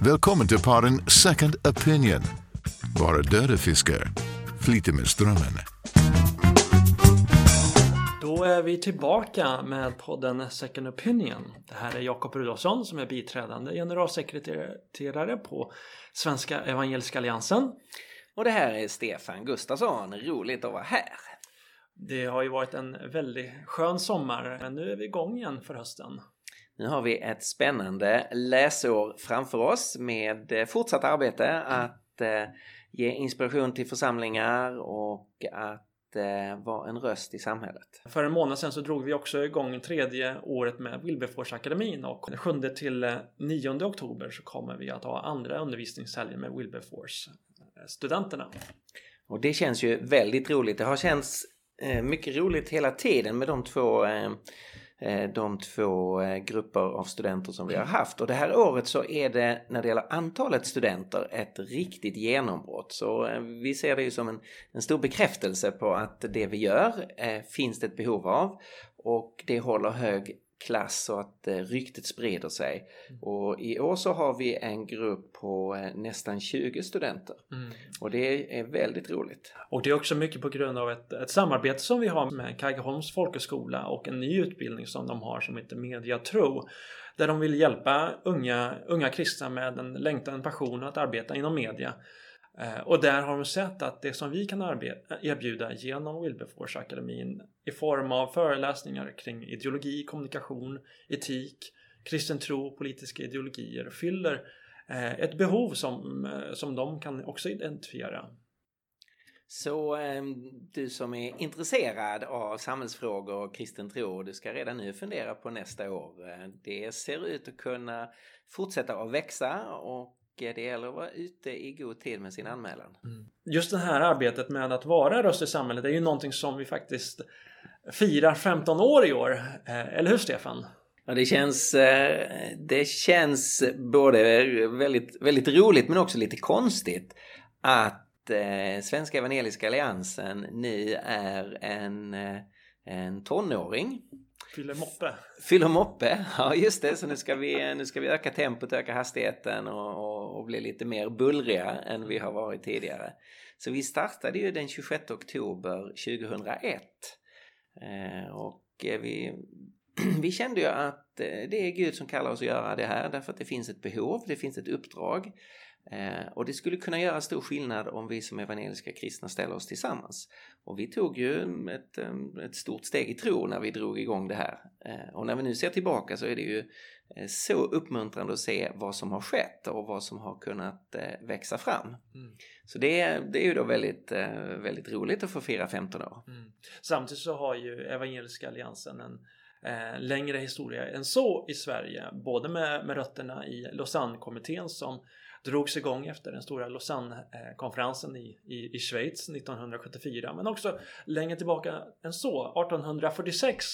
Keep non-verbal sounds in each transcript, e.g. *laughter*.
Välkommen till podden Second Opinion. Bara döda fiskar. Flyter med strömmen. Då är vi tillbaka med podden Second Opinion. Det här är Jakob Rudolfsson som är biträdande generalsekreterare på Svenska Evangeliska Alliansen. Och det här är Stefan Gustafsson. Roligt att vara här. Det har ju varit en väldigt skön sommar men nu är vi igång igen för hösten. Nu har vi ett spännande läsår framför oss med eh, fortsatt arbete att eh, ge inspiration till församlingar och att eh, vara en röst i samhället. För en månad sedan så drog vi också igång tredje året med Wilberforce-akademin och 7 till 9 oktober så kommer vi att ha andra undervisningshelger med Wilberforce-studenterna. Och det känns ju väldigt roligt. Det har känts mycket roligt hela tiden med de två Eh, de två eh, grupper av studenter som vi har haft. Och det här året så är det när det gäller antalet studenter ett riktigt genombrott. Så eh, vi ser det ju som en, en stor bekräftelse på att det vi gör eh, finns det ett behov av och det håller hög klass så att eh, ryktet sprider sig. Mm. Och i år så har vi en grupp på eh, nästan 20 studenter. Mm. Och det är väldigt roligt. Och det är också mycket på grund av ett, ett samarbete som vi har med Kaggeholms folkhögskola och en ny utbildning som de har som heter Mediatro. Där de vill hjälpa unga, unga kristna med en längtan, en passion att arbeta inom media. Eh, och där har de sett att det som vi kan erbjuda genom Wilberforce-akademin i form av föreläsningar kring ideologi, kommunikation, etik, kristen tro, politiska ideologier fyller eh, ett behov som, eh, som de kan också identifiera. Så ehm, du som är intresserad av samhällsfrågor och kristen tro, du ska redan nu fundera på nästa år. Det ser ut att kunna fortsätta att växa och det gäller att vara ute i god tid med sin anmälan. Mm. Just det här arbetet med att vara röst i samhället är ju någonting som vi faktiskt firar 15 år i år. Eh, eller hur Stefan? Ja, det känns, eh, det känns både väldigt, väldigt roligt men också lite konstigt att eh, Svenska Evangeliska Alliansen nu är en, en tonåring Fyller moppe. Fyller moppe, ja just det. Så nu ska vi, nu ska vi öka tempot, öka hastigheten och, och, och bli lite mer bullriga än vi har varit tidigare. Så vi startade ju den 26 oktober 2001. Eh, och eh, vi, *clears throat* vi kände ju att eh, det är Gud som kallar oss att göra det här därför att det finns ett behov, det finns ett uppdrag. Eh, och det skulle kunna göra stor skillnad om vi som evangeliska kristna ställer oss tillsammans. Och vi tog ju ett, ett stort steg i tro när vi drog igång det här. Eh, och när vi nu ser tillbaka så är det ju eh, så uppmuntrande att se vad som har skett och vad som har kunnat växa fram. Mm. Så det, det är ju då väldigt, väldigt roligt att få fira 15 år. Mm. Samtidigt så har ju Evangeliska Alliansen en eh, längre historia än så i Sverige. Både med, med rötterna i Lausanne-kommittén som drogs igång efter den stora Lausanne-konferensen i, i, i Schweiz 1974 men också längre tillbaka än så, 1846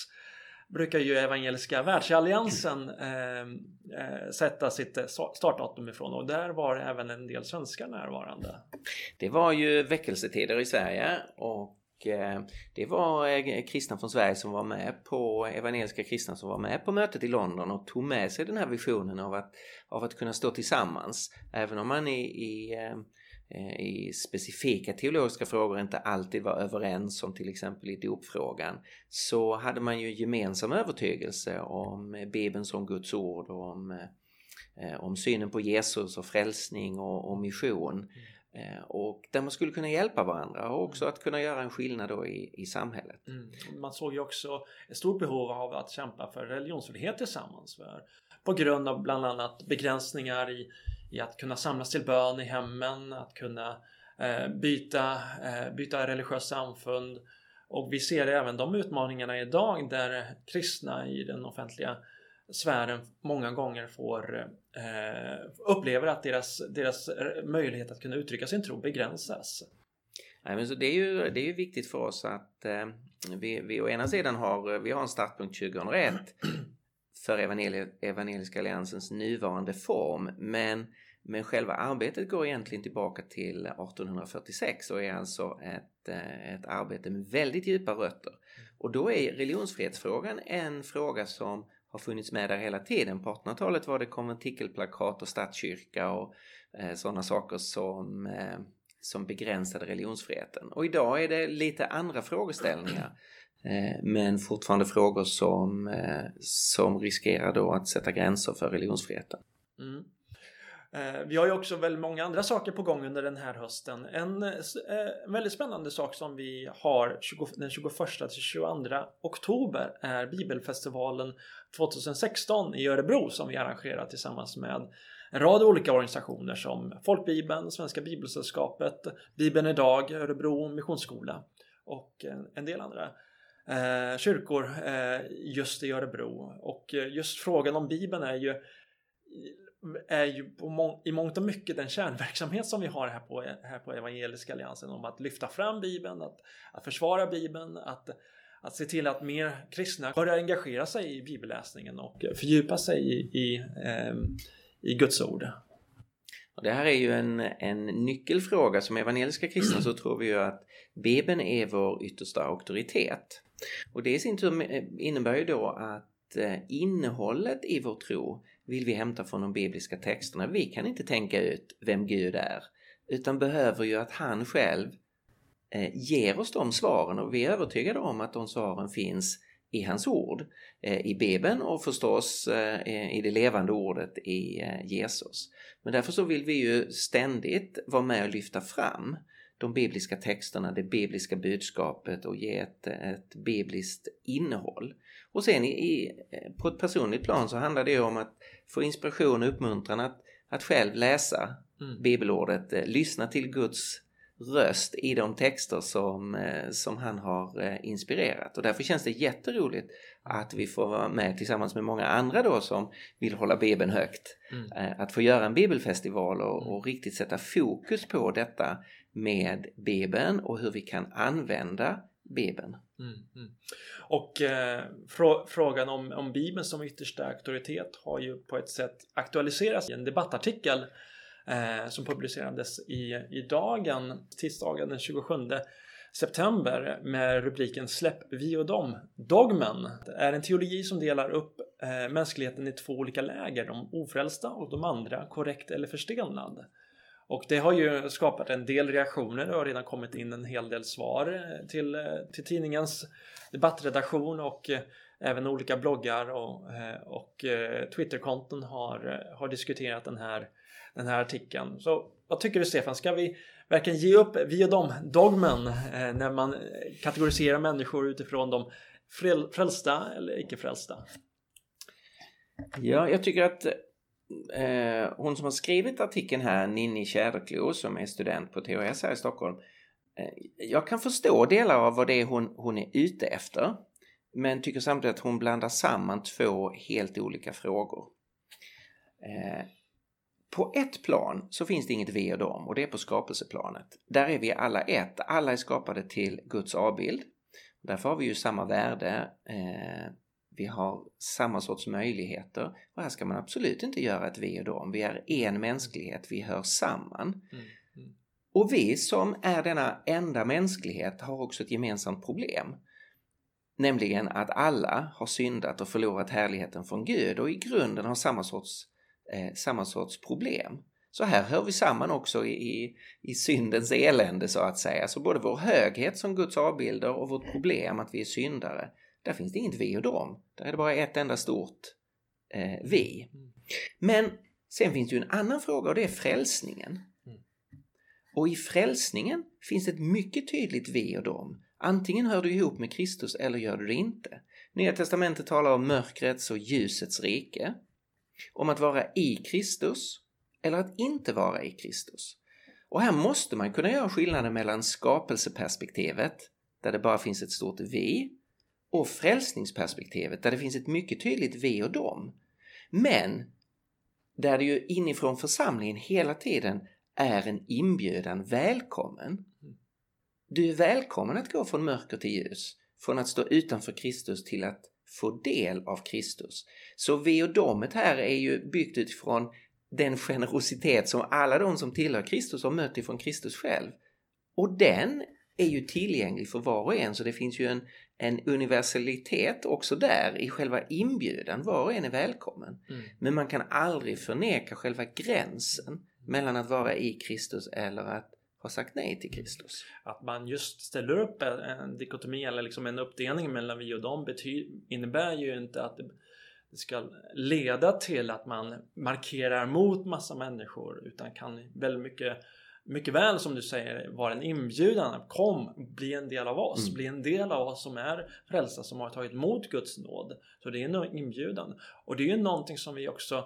brukar ju Evangeliska världsalliansen eh, eh sätta sitt eh, startdatum ifrån och där var även en del svenskar närvarande. Det var ju väckelsetider i Sverige och Eh, det var eh, kristna från Sverige som var med på, evangeliska kristna som var med på mötet i London och tog med sig den här visionen av att, av att kunna stå tillsammans. Även om man i, i, eh, i specifika teologiska frågor inte alltid var överens som till exempel i dopfrågan så hade man ju gemensam övertygelse om Bibeln som Guds ord och om, om synen på Jesus och frälsning och, och mission. Mm. Mm. Eh, och där man skulle kunna hjälpa varandra och också att kunna göra en skillnad då i, i samhället. Mm. Man såg ju också ett stort behov av att kämpa för religionsfrihet tillsammans. För, på grund av bland annat begränsningar i, i att kunna samlas till bön i hemmen, att kunna eh, byta, eh, byta religiöst samfund. Och vi ser även de utmaningarna idag där kristna i den offentliga sfären många gånger får eh, upplever att deras, deras eh, möjlighet att kunna uttrycka sin tro begränsas. Nej, men så det, är ju, det är ju viktigt för oss att eh, vi, vi å ena sidan har, vi har en startpunkt 2001 för Evangel Evangeliska Alliansens nuvarande form men, men själva arbetet går egentligen tillbaka till 1846 och är alltså ett, eh, ett arbete med väldigt djupa rötter. Och då är religionsfrihetsfrågan en fråga som har funnits med där hela tiden. På 1800-talet var det konventikelplakat och statskyrka och eh, sådana saker som, eh, som begränsade religionsfriheten. Och idag är det lite andra frågeställningar. *clears throat* Eh, men fortfarande frågor som, eh, som riskerar då att sätta gränser för religionsfriheten. Mm. Eh, vi har ju också väldigt många andra saker på gång under den här hösten. En eh, väldigt spännande sak som vi har den 21 till 22 oktober är Bibelfestivalen 2016 i Örebro som vi arrangerar tillsammans med en rad olika organisationer som Folkbibeln, Svenska Bibelsällskapet, Bibeln idag, Örebro Missionsskola och en del andra eh, kyrkor eh, just i Örebro. Och just frågan om Bibeln är ju är ju på må i mångt och mycket den kärnverksamhet som vi har här på, e-, här på Evangeliska Alliansen om att lyfta fram Bibeln, att, att försvara Bibeln, att, att se till att mer kristna börjar engagera sig i bibelläsningen och fördjupa sig i, i, eh, i Guds ord. Det här är ju en, en nyckelfråga. Som evangeliska kristna så tror vi ju att Bibeln är vår yttersta auktoritet. Och det i sin tur innebär ju då att eh, innehållet i vår tro vill vi hämta från de bibliska texterna. Vi kan inte tänka ut vem Gud är utan behöver ju att han själv eh, ger oss de svaren och vi är övertygade om att de svaren finns i hans ord, eh, i Bibeln och förstås eh, i det levande ordet i eh, Jesus. Men därför så vill vi ju ständigt vara med och lyfta fram de bibliska texterna, det bibliska budskapet och ge ett, ett bibliskt innehåll. Och sen i, i, på ett personligt plan så handlar det om att få inspiration och uppmuntran att, att själv läsa mm. bibelordet, eh, lyssna till Guds röst i de texter som, eh, som han har eh, inspirerat. Och därför känns det jätteroligt att vi får vara med tillsammans med många andra då som vill hålla Bibeln högt. Mm. Att få göra en bibelfestival och, och, riktigt sätta fokus på detta med Bibeln och hur vi kan använda Bibeln. Mm, mm. Och eh, frå frågan om, om Bibeln som yttersta auktoritet har ju på ett sätt aktualiserats i en debattartikel eh, som publicerades i, i dagen, tisdagen den 27 september med rubriken Släpp vi och dem, dogmen. Är en teologi som delar upp eh, mänskligheten i två olika läger, de ofrälsta och de andra, korrekt eller förstelnad. Och det har ju skapat en del reaktioner. Det har redan kommit in en hel del svar eh, till, eh, till tidningens debattredaktion och eh, även olika bloggar och, och Twitterkonton har, har diskuterat den här, den här artikeln. Så vad tycker du Stefan? Ska vi verkligen ge upp vi och dem-dogmen när man kategoriserar människor utifrån de frälsta eller icke frälsta? Ja, jag tycker att eh, hon som har skrivit artikeln här, Ninni Tjäderklo, som är student på THS här i Stockholm. Eh, jag kan förstå delar av vad det är hon, hon är ute efter. Men tycker samtidigt att hon blandar samman två helt olika frågor. Eh, på ett plan så finns det inget vi och dem och det är på skapelseplanet. Där är vi alla ett, alla är skapade till Guds avbild. Därför har vi ju samma värde eh, vi har samma sorts möjligheter och här ska man absolut inte göra ett vi och dem. Vi är en mänsklighet, vi hör samman. Mm. Mm. Och vi som är denna enda mänsklighet har också ett gemensamt problem. Nämligen att alla har syndat och förlorat härligheten från Gud och i grunden har samma sorts, eh, samma sorts problem. Så här hör vi samman också i, i, i syndens elände så att säga. Så både vår höghet som Guds avbilder och vårt problem att vi är syndare där finns det inget vi och dem. Där är det bara ett enda stort eh, vi. Men sen finns det ju en annan fråga och det är frälsningen. Och i frälsningen finns ett mycket tydligt vi och dem. Antingen hör du ihop med Kristus eller gör du det inte. Nya testamentet talar om mörkrets och ljusets rike. Om att vara i Kristus eller att inte vara i Kristus. Och här måste man kunna göra skillnaden mellan skapelseperspektivet, där det bara finns ett stort vi, och frälsningsperspektivet där det finns ett mycket tydligt vi och dem. Men där det ju inifrån församlingen hela tiden är en inbjudan välkommen. Du är välkommen att gå från mörker till ljus, från att stå utanför Kristus till att få del av Kristus. Så vi och domet här är ju byggt utifrån den generositet som alla de som tillhör Kristus har mött ifrån Kristus själv. Och den är ju tillgänglig för var och en så det finns ju en, en universalitet också där i själva inbjudan. Var och en är välkommen. Mm. Men man kan aldrig förneka själva gränsen mellan att vara i Kristus eller att ha sagt nej till Kristus. Att man just ställer upp en, en dikotomi eller liksom en uppdelning mellan vi och dem innebär ju inte att det, det ska leda till att man markerar mot massa människor utan kan väldigt mycket mycket väl som du säger vara en inbjudan. Kom, bli en del av oss. Mm. Bli en del av oss som är frälsta, som har tagit emot Guds nåd. Så det är en inbjudan. Och det är ju någonting som vi också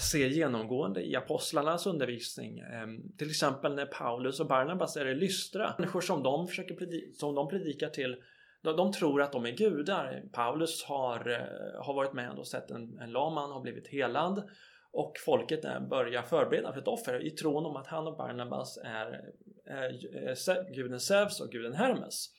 ser genomgående i apostlarnas undervisning. Ehm, till exempel när Paulus och Barnabas är i Lystra. Människor som de, försöker predika, som de predikar till de, de tror att de är gudar. Paulus har, eh, har varit med och sett en, en lam man har blivit helad och folket börjar förbereda för ett offer i tron om att han och Barnabas är, är, guden Zeus och guden Hermes.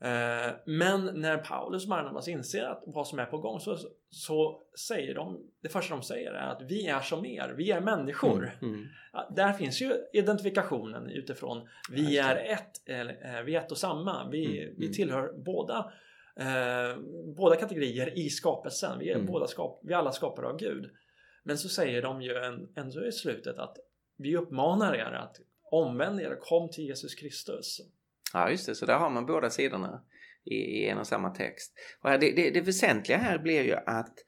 Eh, men när Paulus och Barnabas inser att vad som är på gång så, så säger de, det första de säger är att vi är som er, vi är människor. Mm, mm. Där finns ju identifikationen utifrån vi är ett, eller, vi är ett och samma, vi, Mm, vi mm. tillhör båda eh, båda kategorier i skapelsen, vi är, Mm. båda skap, vi är alla skapade av Gud. Men så säger de ju ändå i slutet att vi uppmanar er att omvänd er, kom till Jesus Kristus. Ja, just det. Så där har man båda sidorna i, i en och samma text. Och det, det, det väsentliga här blir ju att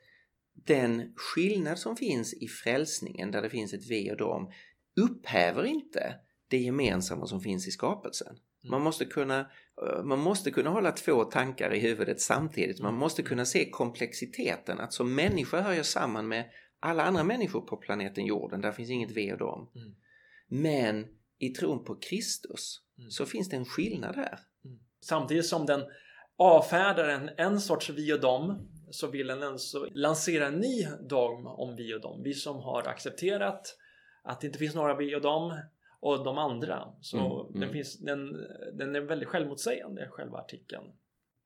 den skillnad som finns i frälsningen, där det finns ett vi och dem, upphäver inte det gemensamma som finns i skapelsen. Man måste, kunna, eh, man måste kunna hålla två tankar i huvudet samtidigt. Man måste kunna se komplexiteten. Att som människa hör jag samman med alla andra människor på planeten jorden. Där finns inget vi och dem. Mm. Men i tron på Kristus Mm. så finns det en skillnad här. Samtidigt som den avfärdar en, en sorts vi och dem så vill den alltså lansera en ny dogm om vi och dem. Vi som har accepterat att det inte finns några vi och dem och de andra. Så Mm, mm. Den, finns, den, den är väldigt självmotsägande, själva artikeln.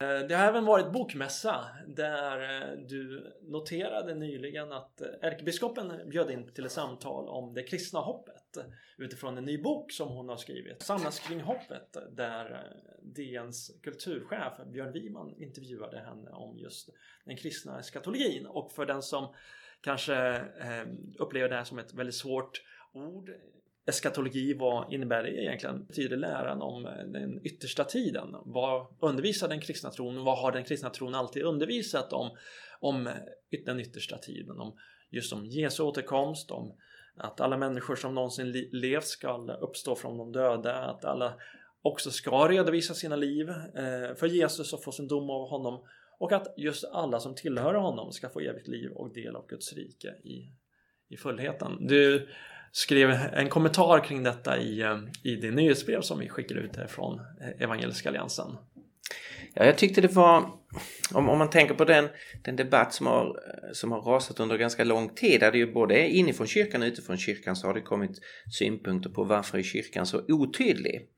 Eh, det har även varit bokmässa där eh, du noterade nyligen att eh, ärkebiskopen bjöd in till ett samtal om det kristna hoppet utifrån en ny bok som hon har skrivit. Samlas kring hoppet där DNs kulturchef Björn Wiman intervjuade henne om just den kristna eskatologin och för den som kanske upplever det här som ett väldigt svårt ord Eskatologi, vad innebär det egentligen? Betyder läran om eh, den yttersta tiden? Vad undervisar den kristna tron? Vad har den kristna tron alltid undervisat om, om eh, den yttersta tiden? Om just om Jesu återkomst, om att alla människor som någonsin levt ska uppstå från de döda, att alla också ska redovisa sina liv eh, för Jesus och få sin dom av honom och att just alla som tillhör honom ska få evigt liv och del av Guds rike i, i fullheten. Du skrev en kommentar kring detta i, eh, i det nyhetsbrev som vi skickar ut här från eh, Evangeliska Alliansen. Ja, jag tyckte det var, om, om man tänker på den, den debatt som har, eh, som har rasat under ganska lång tid, där det ju både inifrån kyrkan och utifrån kyrkan så har det kommit synpunkter på varför är kyrkan så otydlig.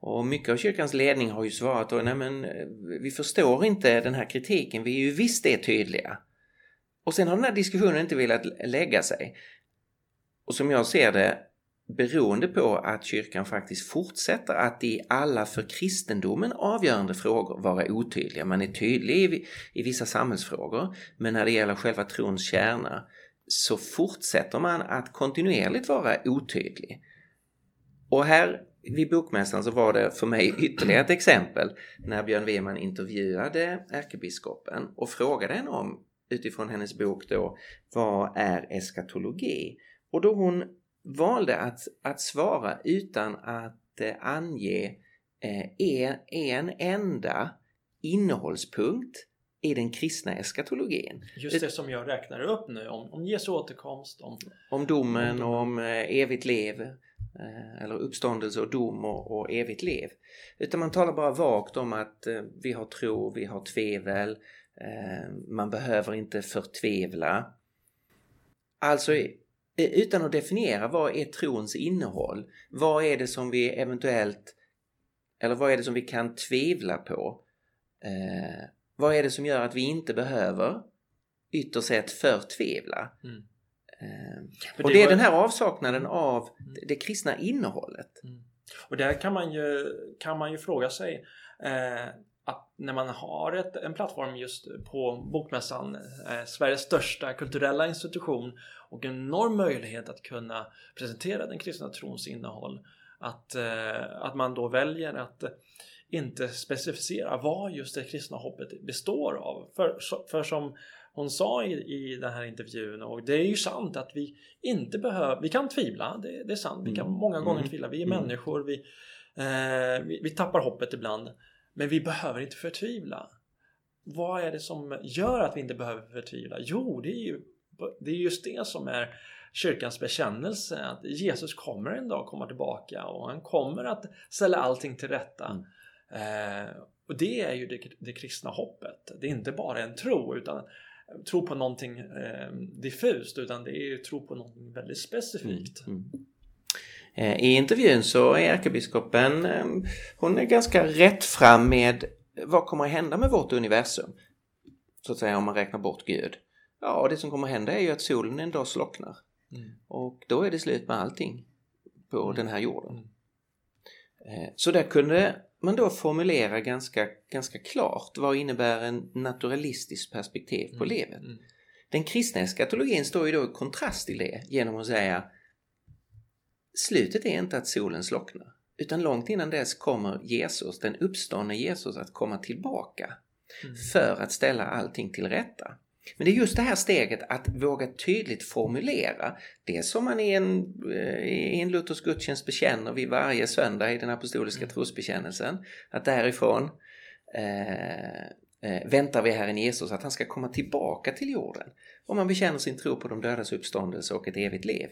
Och mycket av kyrkans ledning har ju svarat då, nej men vi förstår inte den här kritiken, vi är ju visst det tydliga. Och sen har den här diskussionen inte velat lägga sig. Och som jag ser det, beroende på att kyrkan faktiskt fortsätter att i alla för kristendomen avgörande frågor vara otydliga. Man är tydlig i, i vissa samhällsfrågor, men när det gäller själva trons kärna så fortsätter man att kontinuerligt vara otydlig. Och här vid Bokmässan så var det för mig ytterligare ett exempel när Björn Weman intervjuade ärkebiskopen och frågade henne om utifrån hennes bok då vad är eskatologi? Och då hon valde att, att svara utan att eh, ange eh, en, en enda innehållspunkt i den kristna eskatologin. Just det som jag räknar upp nu om, om Jesu återkomst, om Om domen och om eh, evigt liv eh, eller uppståndelse och dom och, och evigt liv. Utan man talar bara vagt om att eh, vi har tro, vi har tvevel, eh, man behöver inte förtvevla. Alltså utan att definiera vad är trons innehåll? Vad är det som vi eventuellt eller vad är det som vi kan tvivla på? Eh, vad är det som gör att vi inte behöver ytterst sett förtvivla? Mm. Eh, och det är var- den här avsaknaden av Mm. det kristna innehållet. Och där kan man ju, kan man ju fråga sig eh, att när man har ett, en plattform just på Bokmässan, eh, Sveriges största kulturella institution och en enorm möjlighet att kunna presentera den kristna trons innehåll, att, eh, att man då väljer att inte specificera vad just det kristna hoppet består av. För, för som hon sa i, i den här intervjun och det är ju sant att vi inte behöver, vi kan tvivla, det, det är sant, vi kan mm. många gånger mm. tvivla, vi är mm. människor, vi, eh, vi, vi tappar hoppet ibland. Men vi behöver inte förtvivla. Vad är det som gör att vi inte behöver förtvivla? Jo, det är ju det är just det som är kyrkans bekännelse att Jesus kommer en dag komma tillbaka och han kommer att ställa allting till rätta. Mm. Eh, och det är ju det, det, kristna hoppet. Det är inte bara en tro utan tro på någonting eh, diffust utan det är ju tro på någonting väldigt specifikt. Mm. Mm. Eh, I intervjun så är ärkebiskopen, eh, hon är ganska rätt fram med vad kommer att hända med vårt universum? Så att säga om man räknar bort Gud. Ja, det som kommer hända är ju att solen en dag slocknar. Mm. Och då är det slut med allting på mm. den här jorden. Mm. Eh, så där kunde man då formulera ganska, ganska klart vad innebär en naturalistisk perspektiv på mm. livet. Mm. Den kristna eskatologin står ju då i kontrast till det genom att säga slutet är inte att solen slocknar utan långt innan dess kommer Jesus, den uppståndne Jesus, att komma tillbaka mm. för att ställa allting till rätta. Men det är just det här steget att våga tydligt formulera det som man i en, eh, i en luthersk gudstjänst bekänner vid varje söndag i den apostoliska mm. trosbekännelsen. Att därifrån eh, eh, väntar vi Herren Jesus att han ska komma tillbaka till jorden. Och man bekänner sin tro på de dödas uppståndelse och ett evigt liv.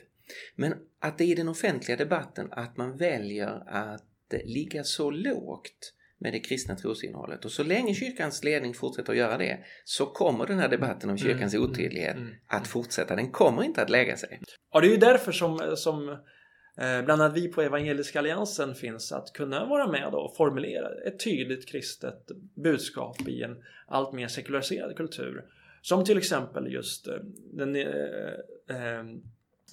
Men att det i den offentliga debatten att man väljer att ligga så lågt med det kristna trosinnehållet. Och så länge kyrkans ledning fortsätter att göra det så kommer den här debatten om kyrkans mm, otydlighet mm, mm, att fortsätta. Den kommer inte att lägga sig. Ja, det är ju därför som, som eh, bland annat vi på Evangeliska Alliansen finns att kunna vara med och formulera ett tydligt kristet budskap i en allt mer sekulariserad kultur. Som till exempel just eh, den, eh,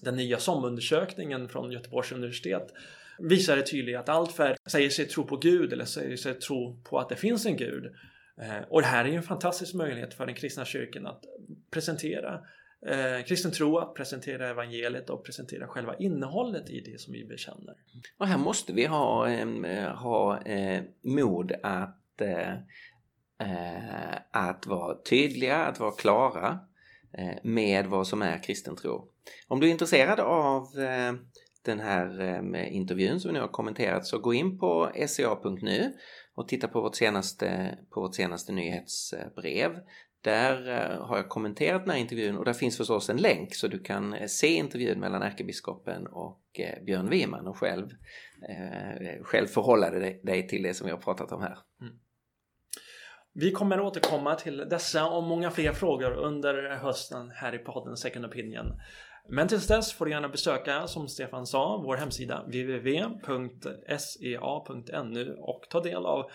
den nya SOM-undersökningen från Göteborgs universitet visar det tydligt att allt färre säger sig tro på Gud eller säger sig tro på att det finns en Gud. Eh, och det här är ju en fantastisk möjlighet för den kristna kyrkan att presentera eh, kristen tro, att presentera evangeliet och presentera själva innehållet i det som vi bekänner. Och här måste vi ha, eh, ha eh, mod att, eh, eh, att vara tydliga, att vara klara eh, med vad som är kristen tro. Om du är intresserad av eh, den här eh, intervjun som vi nu har kommenterat så gå in på sea.nu och titta på vårt senaste, på vårt senaste nyhetsbrev. Där eh, har jag kommenterat den här intervjun och där finns förstås en länk så du kan eh, se intervjun mellan ärkebiskopen och eh, Björn Wiman och själv, eh, själv förhålla dig till det som vi har pratat om här. Mm. Vi kommer återkomma till dessa och många fler frågor under hösten här i podden Second Opinion. Men tills dess får du gärna besöka, som Stefan sa, vår hemsida www.sea.nu och ta del av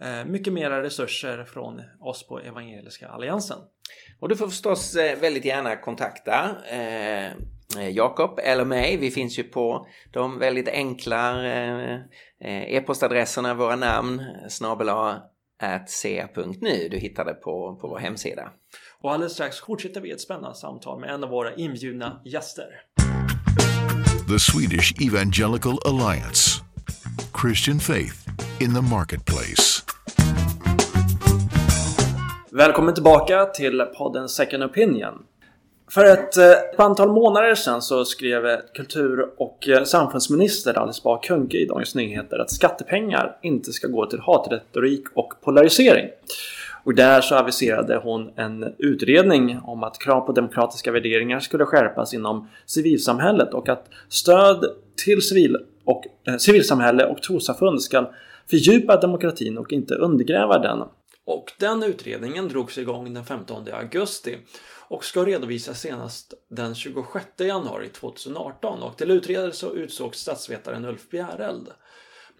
eh, mycket mera resurser från oss på Evangeliska Alliansen. Och du får förstås eh, väldigt gärna kontakta eh, Jakob eller mig. Vi finns ju på de väldigt enkla e-postadresserna, våra namn, snabel Du hittar det på, på vår hemsida. Och alldeles strax fortsätter vi ett spännande samtal med en av våra inbjudna gäster. The Swedish Evangelical Alliance Christian Faith in the Marketplace Välkommen tillbaka till podden Second Opinion. För ett, eh, ett antal månader sedan så skrev kultur och eh, samfundsminister Alice Bah Kuhnke i Dagens Nyheter att skattepengar inte ska gå till hatretorik och polarisering. Och där så aviserade hon en utredning om att krav på demokratiska värderingar skulle skärpas inom civilsamhället och att stöd till civil och, eh, civilsamhälle och trossamfund ska fördjupa demokratin och inte undergräva den. Och den utredningen drogs igång den 15 augusti och ska redovisas senast den 26 januari 2018 och till utredare så utsågs statsvetaren Ulf Bjäreld.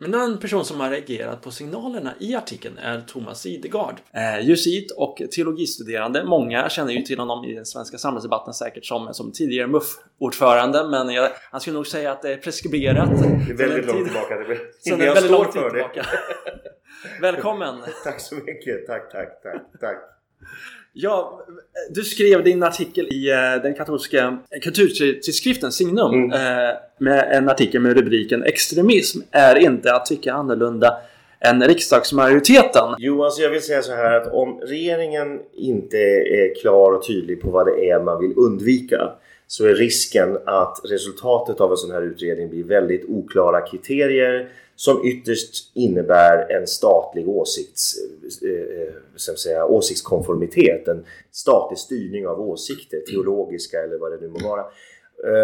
En annan person som har reagerat på signalerna i artikeln är Thomas Idegard. Eh, Jesuit och teologistuderande. Många känner ju till honom i den svenska samhällsdebatten säkert som, som tidigare MUF-ordförande men jag, han skulle nog säga att det är preskriberat. Det är väldigt långt tillbaka. Det är *laughs* väldigt står lång tid för det. tillbaka. Välkommen! *laughs* Tack så mycket. Tack, tack, tack, tack. Ja, du skrev din artikel i eh, den katolska kulturtidskriften Signum Mm. eh, med en artikel med rubriken Extremism är inte att tycka annorlunda än riksdagsmajoriteten. Jo, alltså jag vill säga så här att om regeringen inte är klar och tydlig på vad det är man vill undvika så är risken att resultatet av en sån här utredning blir väldigt oklara kriterier som ytterst innebär en statlig åsikts, eh, så att säga, åsiktskonformitet, en statlig styrning av åsikter, teologiska eller vad det nu må vara.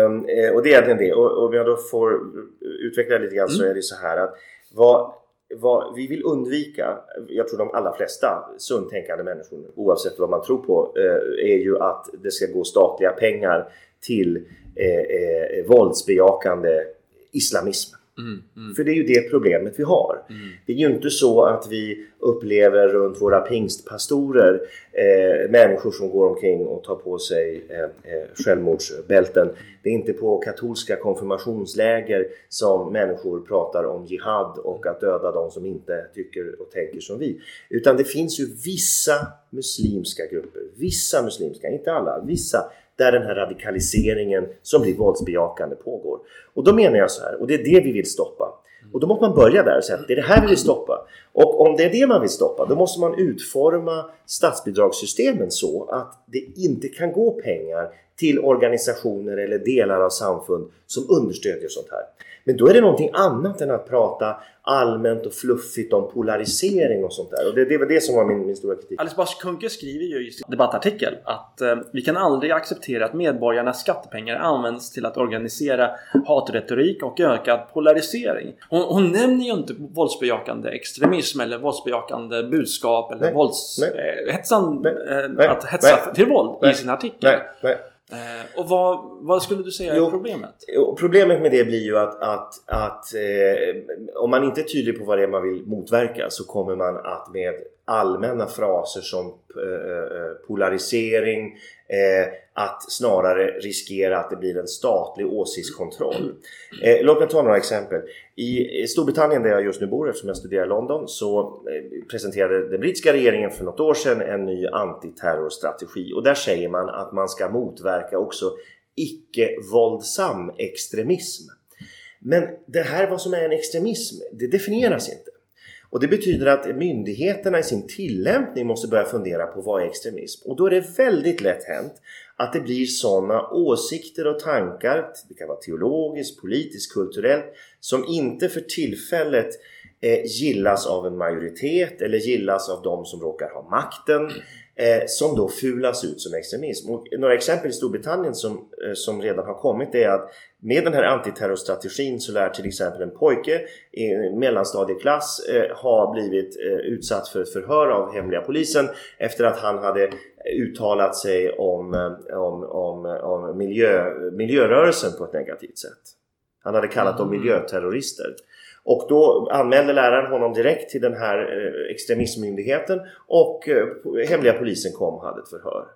Um, eh, och det är egentligen det. Och, och om jag då får utveckla lite grann så är det så här att vad, vad vi vill undvika, jag tror de allra flesta sunt tänkande människor oavsett vad man tror på, eh, är ju att det ska gå statliga pengar till eh, eh, våldsbejakande islamism. Mm, mm, För det är ju det problemet vi har. mm. Det är ju inte så att vi upplever runt våra pingstpastorer eh, människor som går omkring och tar på sig eh, eh, självmordsbälten. Det är inte på katolska konfirmationsläger som människor pratar om jihad och att döda de som inte tycker och tänker som vi. Utan det finns ju vissa muslimska grupper, vissa muslimska, inte alla, vissa där den här radikaliseringen som blir våldsbejakande pågår. Och då menar jag så här, och det är det vi vill stoppa. Och då måste man börja där och säga att det är det här vi vill stoppa. Och om det är det man vill stoppa, då måste man utforma statsbidragssystemen så att det inte kan gå pengar till organisationer eller delar av samfund som understödjer sånt här. Men då är det någonting annat än att prata allmänt och fluffigt om polarisering och sånt där. Och det, det var det som var min, min stora kritik. Alice Bah Kuhnke skriver ju i sin debattartikel att eh, vi kan aldrig acceptera att medborgarnas skattepengar används till att organisera hatretorik och ökad polarisering. Hon, hon nämner ju inte våldsbejakande extremism eller våldsbejakande budskap eller Nej, nej. Eh, eh, att hetsa nej, till våld nej, i sin artikel. Eh, och vad, vad skulle du säga är Jo. problemet? Problemet med det blir ju att, att, att eh, om man inte är tydlig på vad det är man vill motverka så kommer man att med allmänna fraser som eh, eh, polarisering eh, Eh, att snarare riskera att det blir en statlig åsiktskontroll. Eh, låt mig ta några exempel. I Storbritannien där jag just nu bor eftersom jag studerar i London så eh, presenterade den brittiska regeringen för något år sedan en ny antiterrorstrategi och där säger man att man ska motverka också icke-våldsam extremism. Men det här vad som är en extremism, det definieras inte. Och det betyder att myndigheterna i sin tillämpning måste börja fundera på vad är extremism? Och då är det väldigt lätt hänt att det blir sådana åsikter och tankar, det kan vara teologiskt, politiskt, kulturellt, som inte för tillfället eh, gillas av en majoritet eller gillas av de som råkar ha makten eh, som då fulas ut som extremism. Och några exempel i Storbritannien som, eh, som redan har kommit är att med den här antiterrorstrategin så lär till exempel en pojke i en mellanstadieklass eh, ha blivit eh, utsatt för ett förhör av hemliga polisen efter att han hade uttalat sig om, eh, om, om, om miljö, miljörörelsen på ett negativt sätt. Han hade kallat dem Mm. miljöterrorister. Och då anmälde läraren honom direkt till den här eh, extremismmyndigheten och eh, hemliga polisen kom och hade ett förhör.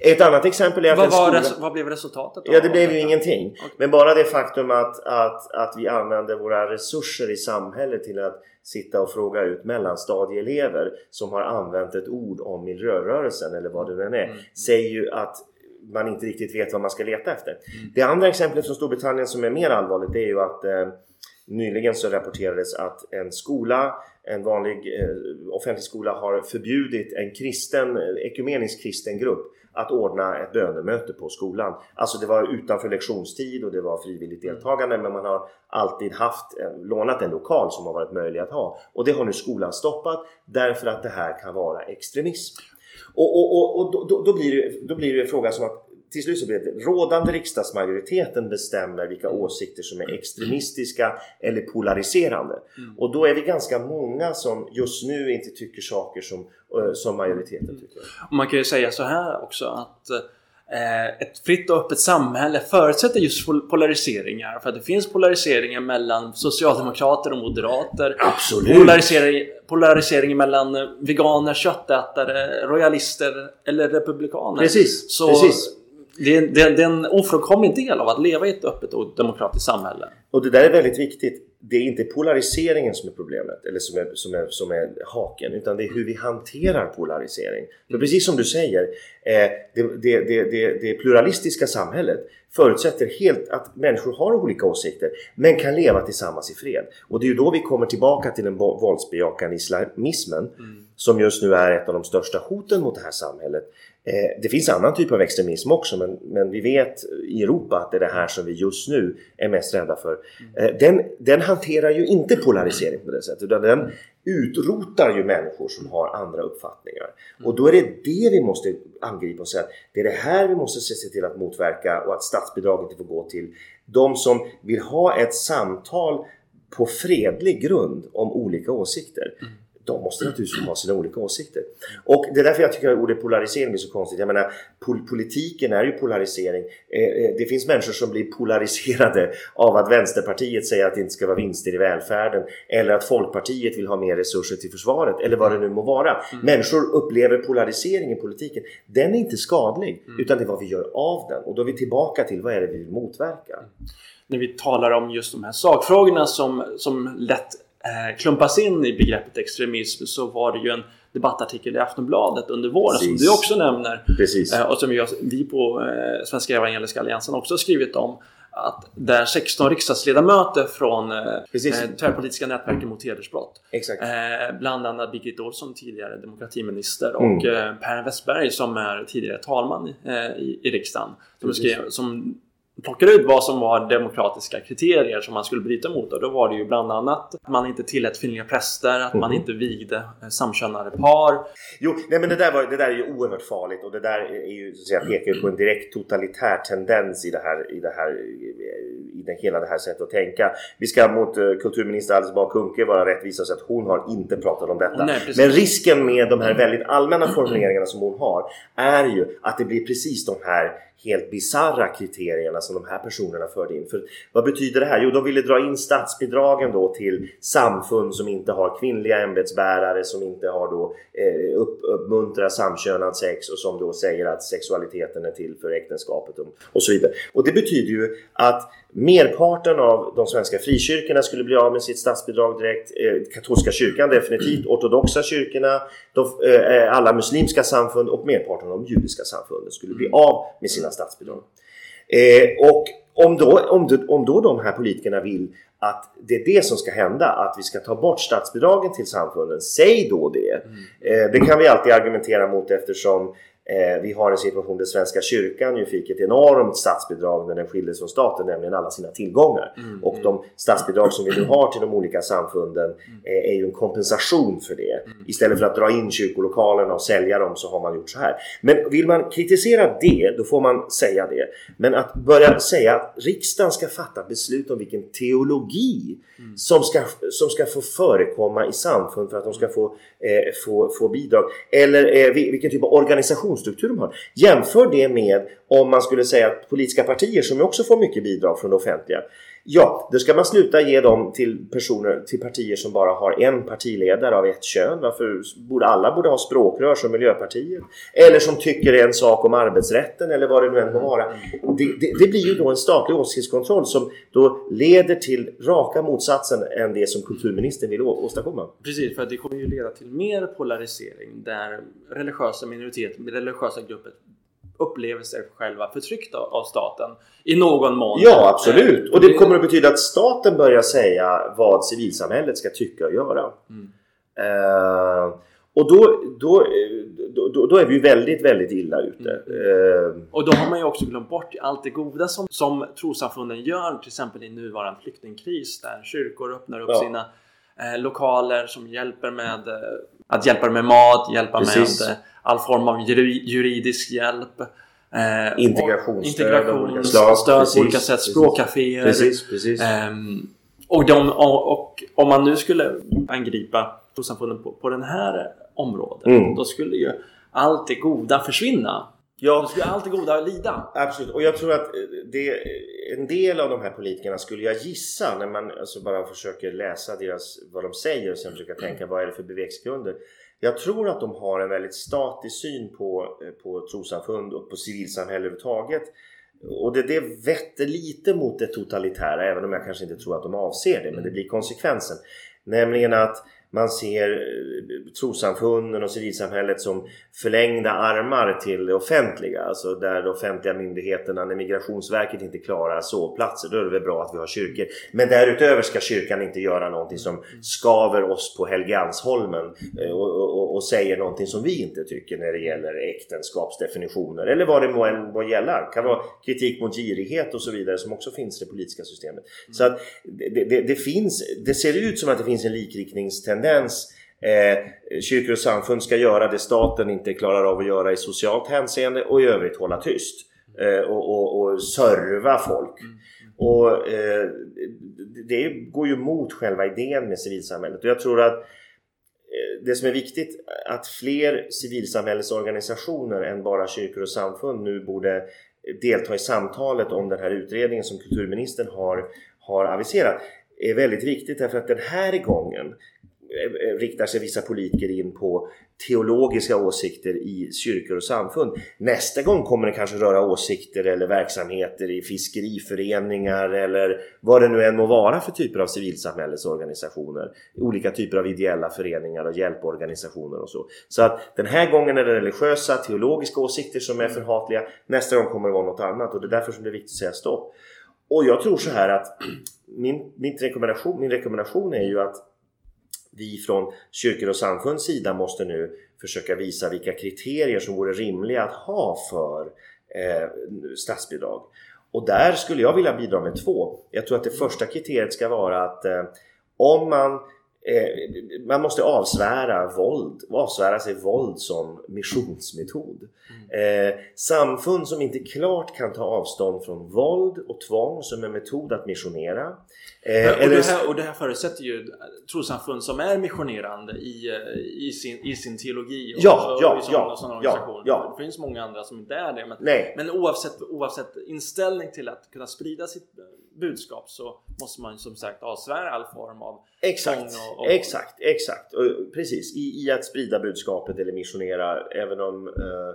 Ett annat exempel är att Vad, skola... res- vad blev resultatet? då Ja, det blev ju ingenting. Okej. Men bara det faktum att, att, att vi använder våra resurser i samhället till att sitta och fråga ut mellanstadieelever som har använt ett ord om miljörörelsen eller vad det nu än är, Mm. säger ju att man inte riktigt vet vad man ska leta efter. Mm. Det andra exemplet från Storbritannien som är mer allvarligt det är ju att eh, nyligen så rapporterades att en skola, en vanlig eh, offentlig skola har förbjudit en kristen, eh, ekumenisk kristen grupp att ordna ett bönemöte på skolan. Alltså det var utanför lektionstid och det var frivilligt Mm. deltagande men man har alltid haft, lånat en lokal som har varit möjlig att ha. Och det har nu skolan stoppat därför att det här kan vara extremism. Och, och, och, och då, då, blir det, då blir det en fråga som att till slut så blir det rådande riksdagsmajoriteten bestämmer vilka åsikter som är extremistiska eller polariserande. Mm. Och då är vi ganska många som just nu inte tycker saker som, eh, som majoriteten tycker. Och man kan ju säga så här också att eh, ett fritt och öppet samhälle förutsätter just polariseringar. För att det finns polariseringar mellan socialdemokrater och moderater. Absolut! Polarisering, polarisering mellan veganer, köttätare, royalister eller republikaner. Precis, Så precis. Det, det, det är en ofrånkomlig del av att leva i ett öppet och demokratiskt samhälle. Och det där är väldigt viktigt. Det är inte polariseringen som är problemet eller som är, som är, som är haken utan det är hur vi hanterar polarisering. För precis som du säger, det, det, det, det pluralistiska samhället förutsätter helt att människor har olika åsikter men kan leva tillsammans i fred. Och det är ju då vi kommer tillbaka till den våldsbejakande islamismen mm. som just nu är ett av de största hoten mot det här samhället. Eh, det finns annan typ av extremism också men, men vi vet i Europa att det är det här som vi just nu är mest rädda för. Eh, den, den hanterar ju inte polarisering på det sättet utan den utrotar ju människor som har andra uppfattningar. Och då är det det vi måste angripa och säga att det är det här vi måste se till att motverka och att statsbidrag inte får gå till de som vill ha ett samtal på fredlig grund om olika åsikter. Mm de måste naturligtvis ha sina olika åsikter. Och det är därför jag tycker att ordet polarisering är så konstigt. Jag menar, pol politiken är ju polarisering. Eh, eh, det finns människor som blir polariserade av att Vänsterpartiet säger att det inte ska vara vinster i välfärden. Eller att Folkpartiet vill ha mer resurser till försvaret. Eller vad det nu må vara. Mm. Människor upplever polarisering i politiken. Den är inte skadlig. Mm. Utan det är vad vi gör av den. Och då är vi tillbaka till vad är det vi vill motverka. Mm. När vi talar om just de här sakfrågorna som, som lätt eh, klumpas in i begreppet extremism så var det ju en debattartikel i Aftonbladet under våren Precis. som du också nämner. Eh, och som jag, vi på eh, Svenska Evangeliska Alliansen också har skrivit om. Att där 16 riksdagsledamöter från eh, tvärpolitiska nätverket mot hedersbrott. Eh, bland annat Birgitta Olsson, tidigare demokratiminister och mm. eh, Per Westberg som är tidigare talman eh, i, i riksdagen. Som, skrev, som plockade ut vad som var demokratiska kriterier som man skulle bryta mot. Och då var det ju bland annat att man inte tillät kvinnliga präster, att man mhm. inte vigde eh, samkönade par. Jo, nej men det där, var, det där är ju oerhört farligt och det där är ju, så att säga, pekar ju på en direkt totalitär tendens i det här, i det här, i det, hela det här sättet att tänka. Vi ska mot uh, kulturminister Alice Bah Kuhnke vara rättvisa och säga att hon har inte pratat om detta. Nej, men risken med de här väldigt allmänna formuleringarna som hon har är ju att det blir precis de här helt bizarra kriterierna som de här personerna förde in. För vad betyder det här? Jo, de ville dra in statsbidragen då till samfund som inte har kvinnliga ämbetsbärare, som inte har då eh, upp, uppmuntrar samkönad sex och som då säger att sexualiteten är till för äktenskapet och så vidare. Och det betyder ju att Merparten av de svenska frikyrkorna skulle bli av med sitt statsbidrag direkt. Eh, katolska kyrkan definitivt. Ortodoxa kyrkorna, de, eh, alla muslimska samfund och merparten av de judiska samfunden skulle bli av med sina statsbidrag. Eh, och om då, om, då, om då de här politikerna vill att det är det som ska hända, att vi ska ta bort statsbidragen till samfunden, säg då det. Mm. Eh, det kan vi alltid argumentera mot eftersom Eh, vi har en situation där Svenska kyrkan ju fick ett enormt statsbidrag när den skildes från staten, nämligen alla sina tillgångar. Mm, och de statsbidrag som vi nu har till de olika samfunden eh, är ju en kompensation för det. Mm. Istället för att dra in kyrkolokalerna och sälja dem så har man gjort så här. Men vill man kritisera det, då får man säga det. Men att börja säga att riksdagen ska fatta beslut om vilken teologi mm. som, ska, som ska få förekomma i samfund för att de ska få, eh, få, få bidrag. Eller eh, vilken typ av organisationsstruktur de har. Jämför det med om man skulle säga att politiska partier som också får mycket bidrag från det offentliga Ja, då ska man sluta ge dem till personer, till partier som bara har en partiledare av ett kön. Varför borde alla borde ha språkrör som Miljöpartiet? Eller som tycker en sak om arbetsrätten eller vad det nu än må vara. Det, det, det, blir ju då en statlig åsiktskontroll som då leder till raka motsatsen än det som kulturministern vill åstadkomma. Precis, för det kommer ju leda till mer polarisering där religiösa minoriteter, religiösa grupper upplever sig själva förtryckta av staten i någon mån. Ja, absolut. Och det kommer att betyda att staten börjar säga vad civilsamhället ska tycka och göra. Mm. Uh, och då, då, då, då, är vi ju väldigt, väldigt illa ute. Mm. Och då har man ju också glömt bort allt det goda som, som trossamfunden gör, till exempel i nuvarande flyktingkris där kyrkor öppnar upp ja. sina eh, lokaler som hjälper med eh, att hjälpa med mat, hjälpa Precis. med all form av juridisk hjälp. Eh, Integrationsstöd integration, av olika. Stöd på olika sätt, språkcaféer. Precis, precis. Eh, och, de, och, och, om man nu skulle angripa trossamfunden på, på den här området mm. då skulle ju allt det goda försvinna. Ja. Då skulle allt det goda lida. Absolut. Och jag tror att det, en del av de här politikerna skulle jag gissa när man alltså bara försöker läsa deras, vad de säger och sen försöka tänka vad är det för bevekelsegrunder. Jag tror att de har en väldigt statisk syn på, på trossamfund och på civilsamhälle överhuvudtaget. Och det, det vetter lite mot det totalitära även om jag kanske inte tror att de avser det men det blir konsekvensen. Nämligen att man ser eh, trossamfunden och civilsamhället som förlängda armar till det offentliga. Alltså där de offentliga myndigheterna, när Migrationsverket inte klarar sovplatser, då är det väl bra att vi har kyrkor. Men därutöver ska kyrkan inte göra någonting som skaver oss på Helgeandsholmen eh, och, och, och säger någonting som vi inte tycker när det gäller äktenskapsdefinitioner eller vad det må än må gälla. Det kan vara kritik mot girighet och så vidare som också finns i det politiska systemet. Så att det, det, det finns, det ser ut som att det finns en likriktningstendens tendens. Eh, kyrkor och samfund ska göra det staten inte klarar av att göra i socialt hänseende och i övrigt hålla tyst. Eh, och, och, och serva folk. Och eh, det går ju mot själva idén med civilsamhället. Och jag tror att eh, det som är viktigt att fler civilsamhällesorganisationer än bara kyrkor och samfund nu borde delta i samtalet om den här utredningen som kulturministern har, har aviserat är väldigt viktigt därför att den här gången Eh, riktar sig vissa politiker in på teologiska åsikter i kyrkor och samfund. Nästa gång kommer det kanske röra åsikter eller verksamheter i fiskeriföreningar eller vad det nu än må vara för typer av civilsamhällesorganisationer. Olika typer av ideella föreningar och hjälporganisationer och så. Så att den här gången är det religiösa, teologiska åsikter som är förhatliga. Nästa gång kommer det vara något annat och det är därför som det är viktigt att säga stopp. Och jag tror så här att *clears throat* min, min, rekommendation, min rekommendation är ju att vi från kyrkor och samfunds sida måste nu försöka visa vilka kriterier som vore rimliga att ha för eh, statsbidrag. Och där skulle jag vilja bidra med två. Jag tror att det första kriteriet ska vara att eh, om man man måste avsvära våld, avsvära sig våld som missionsmetod. Mm. Eh, samfund som inte klart kan ta avstånd från våld och tvång som en metod att missionera. Eh, och, eller... det här, och det här förutsätter ju trossamfund som är missionerande i, eh, i, sin, i sin teologi och, ja, ja, och sådana, ja, sådana organisationer. Ja, Det finns många andra som inte är det. Men, Nej. men oavsett, oavsett inställning till att kunna sprida sitt budskap så måste man som sagt avsvära all form av Exakt, och, och... exakt, exakt. Och precis, I, i att sprida budskapet eller missionera även om eh,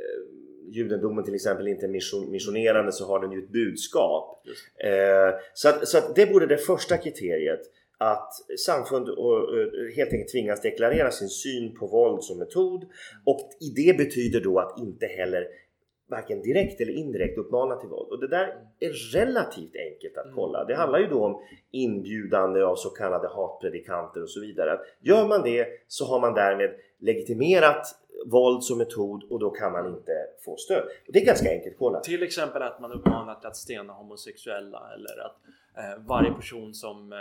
eh, judendomen till exempel inte är mission, missionerande så har den ju ett budskap. Eh, så att, så att det borde det första kriteriet att samfund och, helt enkelt tvingas deklarera sin syn på våld som metod och i det betyder då att inte heller varken direkt eller indirekt uppmana till våld. Och det där är relativt enkelt att kolla. Det handlar ju då om inbjudande av så kallade hatpredikanter och så vidare. Gör man det så har man därmed legitimerat våld som metod och då kan man inte få stöd. Och det är ganska enkelt att kolla. Till exempel att man uppmanar till att stena homosexuella eller att eh, varje person som eh,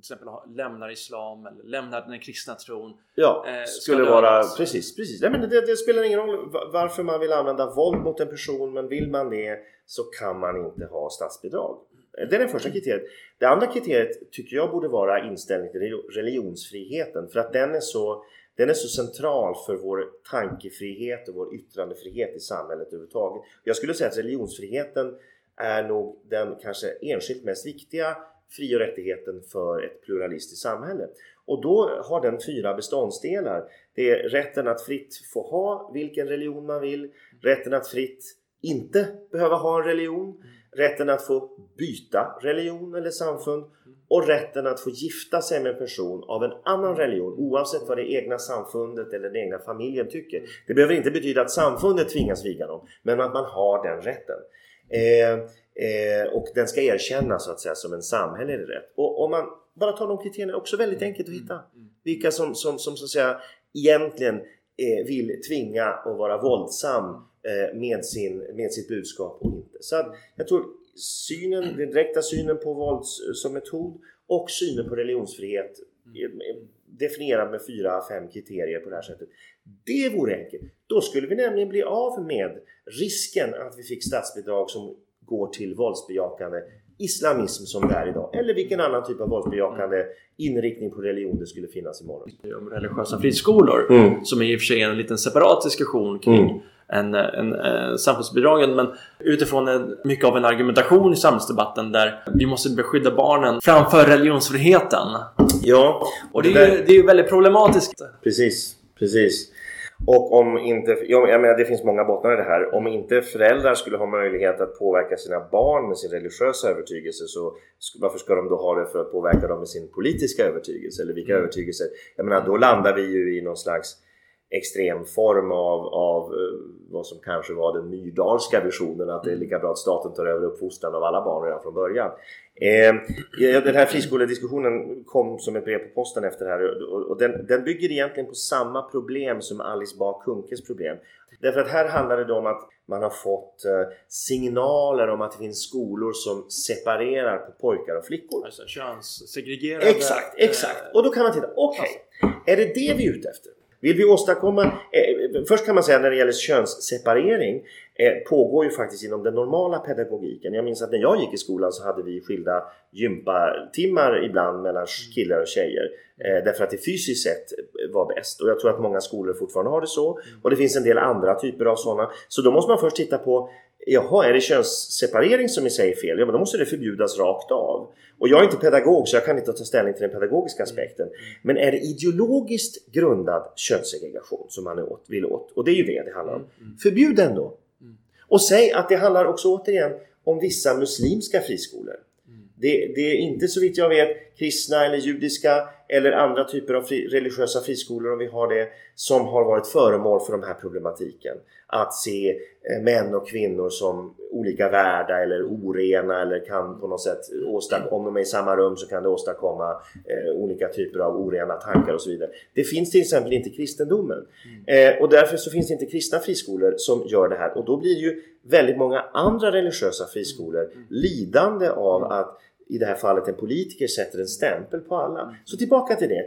till exempel lämnar islam eller lämnar den kristna tron. Ja, eh, skulle vara precis, precis. Nej, men det, det, spelar ingen roll varför man vill använda våld mot en person men vill man det så kan man inte ha statsbidrag. Det är det första kriteriet. Det andra kriteriet tycker jag borde vara inställning till religionsfriheten för att den är så den är så central för vår tankefrihet och vår yttrandefrihet i samhället överhuvudtaget. Jag skulle säga att religionsfriheten är nog den kanske enskilt mest viktiga fri och rättigheten för ett pluralistiskt samhälle. Och då har den fyra beståndsdelar. Det är rätten att fritt få ha vilken religion man vill, rätten att fritt inte behöva ha en religion, rätten att få byta religion eller samfund och rätten att få gifta sig med en person av en annan religion oavsett vad det egna samfundet eller den egna familjen tycker. Det behöver inte betyda att samfundet tvingas viga dem, men att man har den rätten. Eh, Eh, och den ska erkännas så att säga som en samhällelig rätt. Och om man bara tar de kriterierna, också väldigt enkelt att hitta. Vilka som, som, som så att säga egentligen eh, vill tvinga att vara våldsam eh, med, sin, med sitt budskap och inte. Så att jag tror synen, den direkta synen på våld som metod och synen på religionsfrihet definierad med fyra, fem kriterier på det här sättet. Det vore enkelt. Då skulle vi nämligen bli av med risken att vi fick statsbidrag som går till våldsbejakande islamism som det är idag. Eller vilken annan typ av våldsbejakande inriktning på religion det skulle finnas imorgon. Om religiösa friskolor mm. som är i och för sig en liten separat diskussion kring mm. än, än, än samfundsbidragen. Men utifrån en, mycket av en argumentation i samhällsdebatten där vi måste beskydda barnen framför religionsfriheten. Ja, och det, är ju, det är väldigt problematiskt. Precis, precis. Och om inte, jag menar det finns många bottnar i det här. Om inte föräldrar skulle ha möjlighet att påverka sina barn med sin religiösa övertygelse så varför ska de då ha det för att påverka dem med sin politiska övertygelse eller vilka mm. övertygelser? Jag menar då landar vi ju i någon slags extrem form av, av eh, vad som kanske var den Myrdalska visionen att det är lika bra att staten tar över uppfostran av alla barn redan från början. Eh, den här friskolediskussionen kom som ett brev på posten efter det här och, och den, den, bygger egentligen på samma problem som Alice Bah Kunkes problem. Därför att här handlar det om att man har fått eh, signaler om att det finns skolor som separerar på pojkar och flickor. Alltså könssegregerade... Exakt, exakt. Och då kan man titta, okej, okay, är det det vi är ute efter? Vill vi åstadkomma... Eh, först kan man säga när det gäller könsseparering eh, pågår ju faktiskt inom den normala pedagogiken. Jag minns att när jag gick i skolan så hade vi skilda gympatimmar ibland mellan killar och tjejer. Eh, därför att det fysiskt sett var bäst. Och jag tror att många skolor fortfarande har det så. Och det finns en del andra typer av sådana. Så då måste man först titta på Jaha, är det könsseparering som i sig är fel? Ja, men då måste det förbjudas rakt av. Och jag är inte pedagog så jag kan inte ta ställning till den pedagogiska aspekten. Men är det ideologiskt grundad könssegregation som man åt, vill åt? Och det är ju det det handlar om. Förbjud den då! Och säg att det handlar också återigen om vissa muslimska friskolor. Det, det, är inte så vitt jag vet kristna eller judiska eller andra typer av fri, religiösa friskolor om vi har det som har varit föremål för den här problematiken. Att se eh, män och kvinnor som olika värda eller orena eller kan på något sätt åstadkomma, om de är i samma rum så kan det åstadkomma eh, olika typer av orena tankar och så vidare. Det finns till exempel inte i kristendomen mm. eh, och därför så finns det inte kristna friskolor som gör det här och då blir ju väldigt många andra religiösa friskolor mm. lidande av att i det här fallet en politiker sätter en stämpel på alla. Så tillbaka till det.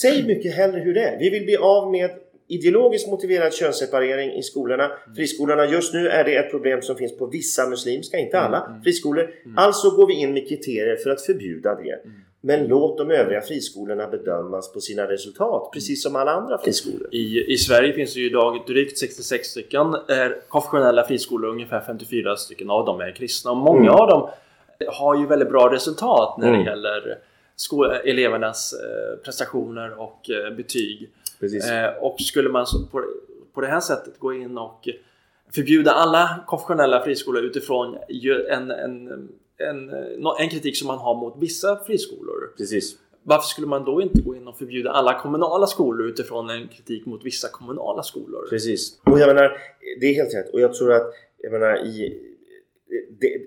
Säg mycket hellre hur det är. Vi vill bli av med ideologiskt motiverad könsseparering i skolorna. Friskolorna, just nu är det ett problem som finns på vissa muslimska, inte alla, friskolor. Alltså går vi in med kriterier för att förbjuda det. Men låt de övriga friskolorna bedömas på sina resultat, precis som alla andra friskolor. I, i Sverige finns det ju idag drygt 66 stycken är konfessionella friskolor, ungefär 54 stycken av dem är kristna. Och många mm. av dem har ju väldigt bra resultat när det mm. gäller elevernas eh, prestationer och eh, betyg. Eh, och skulle man på, på det här sättet gå in och förbjuda alla konfessionella friskolor utifrån en, en, en, en kritik som man har mot vissa friskolor. Precis. Varför skulle man då inte gå in och förbjuda alla kommunala skolor utifrån en kritik mot vissa kommunala skolor? Precis. Och jag menar, det är helt rätt. Och jag tror att jag menar, i, det,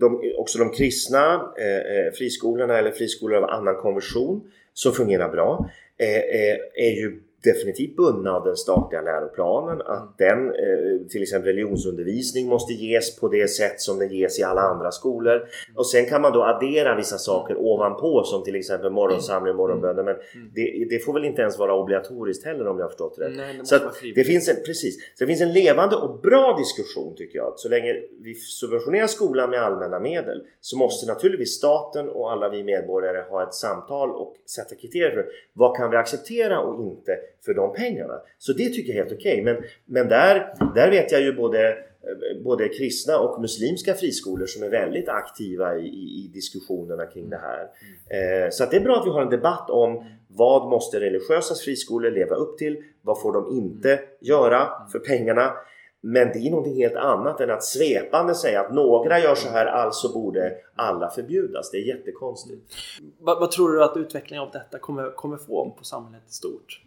de, också de kristna eh, eh, friskolorna eller friskolor av annan konversion som fungerar bra eh, eh är ju definitivt bundna av den statliga läroplanen. Att den, eh, till exempel religionsundervisning, måste ges på det sätt som den ges i alla andra skolor. Och sen kan man då addera vissa saker ovanpå som till exempel morgonsamling och morgonböner. Men det, det, får väl inte ens vara obligatoriskt heller om jag har förstått rätt. Nej, det så det finns en, precis, så det finns en levande och bra diskussion tycker jag. Så länge vi subventionerar skolan med allmänna medel så måste naturligtvis staten och alla vi medborgare ha ett samtal och sätta kriterier för vad kan vi acceptera och inte för de pengarna. Så det tycker jag är helt okej. Okay. Men, men där, där vet jag ju både, eh, både kristna och muslimska friskolor som är väldigt aktiva i, i, i diskussionerna kring det här. Eh, så att det är bra att vi har en debatt om vad måste religiösa friskolor leva upp till? Vad får de inte göra för pengarna? Men det är någonting helt annat än att svepande säga att några gör så här, alltså borde alla förbjudas. Det är jättekonstigt. Vad, vad tror du att utvecklingen av detta kommer, kommer få på samhället i stort?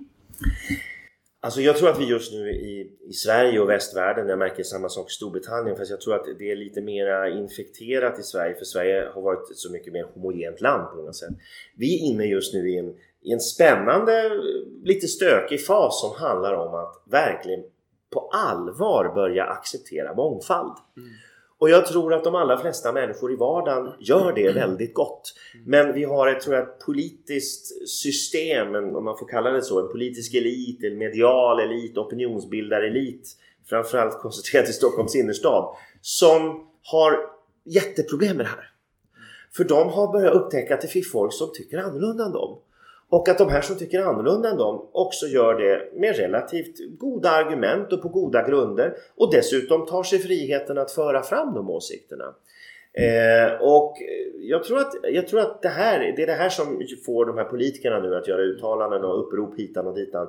Alltså jag tror att vi just nu i, i Sverige och västvärlden, jag märker samma sak i Storbritannien, fast jag tror att det är lite mer infekterat i Sverige för Sverige har varit ett så mycket mer homogent land på något sätt. Vi är inne just nu i en, i en spännande, lite stökig fas som handlar om att verkligen på allvar börja acceptera mångfald. Mm. Och jag tror att de allra flesta människor i vardagen gör det väldigt gott. Men vi har ett, tror jag, politiskt system, om man får kalla det så, en politisk elit, en medial elit, opinionsbildarelit, framförallt koncentrerat i Stockholms innerstad, som har jätteproblem med det här. För de har börjat upptäcka att det finns folk som tycker annorlunda än dem. Och att de här som tycker annorlunda än dem också gör det med relativt goda argument och på goda grunder och dessutom tar sig friheten att föra fram de åsikterna. Eh, och jag tror, att, jag tror att det här det är det här som får de här politikerna nu att göra uttalanden och upprop hitan och ditan.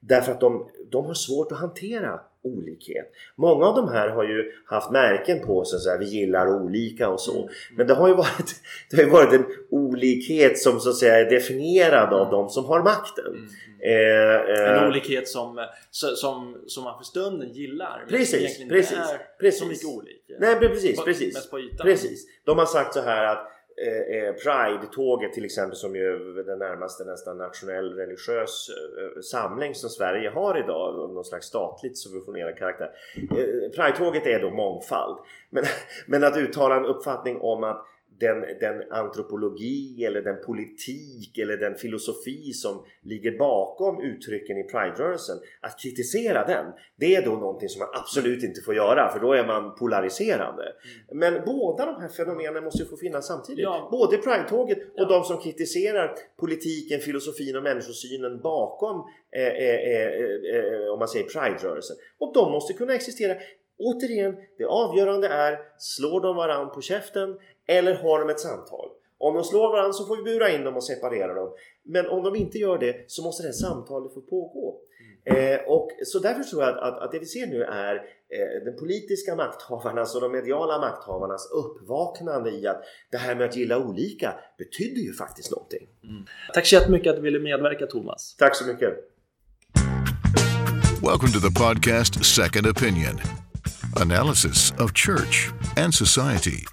Därför att de, de har svårt att hantera olikhet. Många av de här har ju haft märken på sig, så här, vi gillar olika och så. Mm. Men det har ju varit, *laughs* det har ju varit en olikhet som så att säga är definierad av de som har makten. Mm. Eh, eh, en olikhet som, som, som man för stunden gillar. Precis, men precis, inte är precis. så mycket olik. Nej, precis, precis. Precis. De har sagt så här att Eh, eh, Pride-tåget till exempel som ju är den närmaste nästan nationell religiös eh, samling som Sverige har idag av någon slags statligt subventionerad karaktär. Eh, Pride-tåget är då mångfald. Men, *laughs* men att uttala en uppfattning om att den, den antropologi eller den politik eller den filosofi som ligger bakom uttrycken i Pride-rörelsen att kritisera den det är då någonting som man absolut inte får göra för då är man polariserande. Mm. Men båda de här fenomenen måste ju få finnas samtidigt. Ja. Både Pride-tåget och ja. de som kritiserar politiken, filosofin och människosynen bakom eh, eh, eh, eh om man säger Pride-rörelsen. Och de måste kunna existera Återigen, det avgörande är slår de varann på käften eller har de ett samtal? Om de slår varandra så får vi bura in dem och separera dem. Men om de inte gör det så måste det samtalet få pågå. Mm. Eh, och så därför tror jag att, att, att, det vi ser nu är eh, den politiska makthavarnas och de mediala makthavarnas uppvaknande i att det här med att gilla olika betyder ju faktiskt någonting. Mm. Tack så jättemycket att du ville medverka Thomas. Tack så mycket. Welcome to the podcast Second Opinion. Analysis of church and society.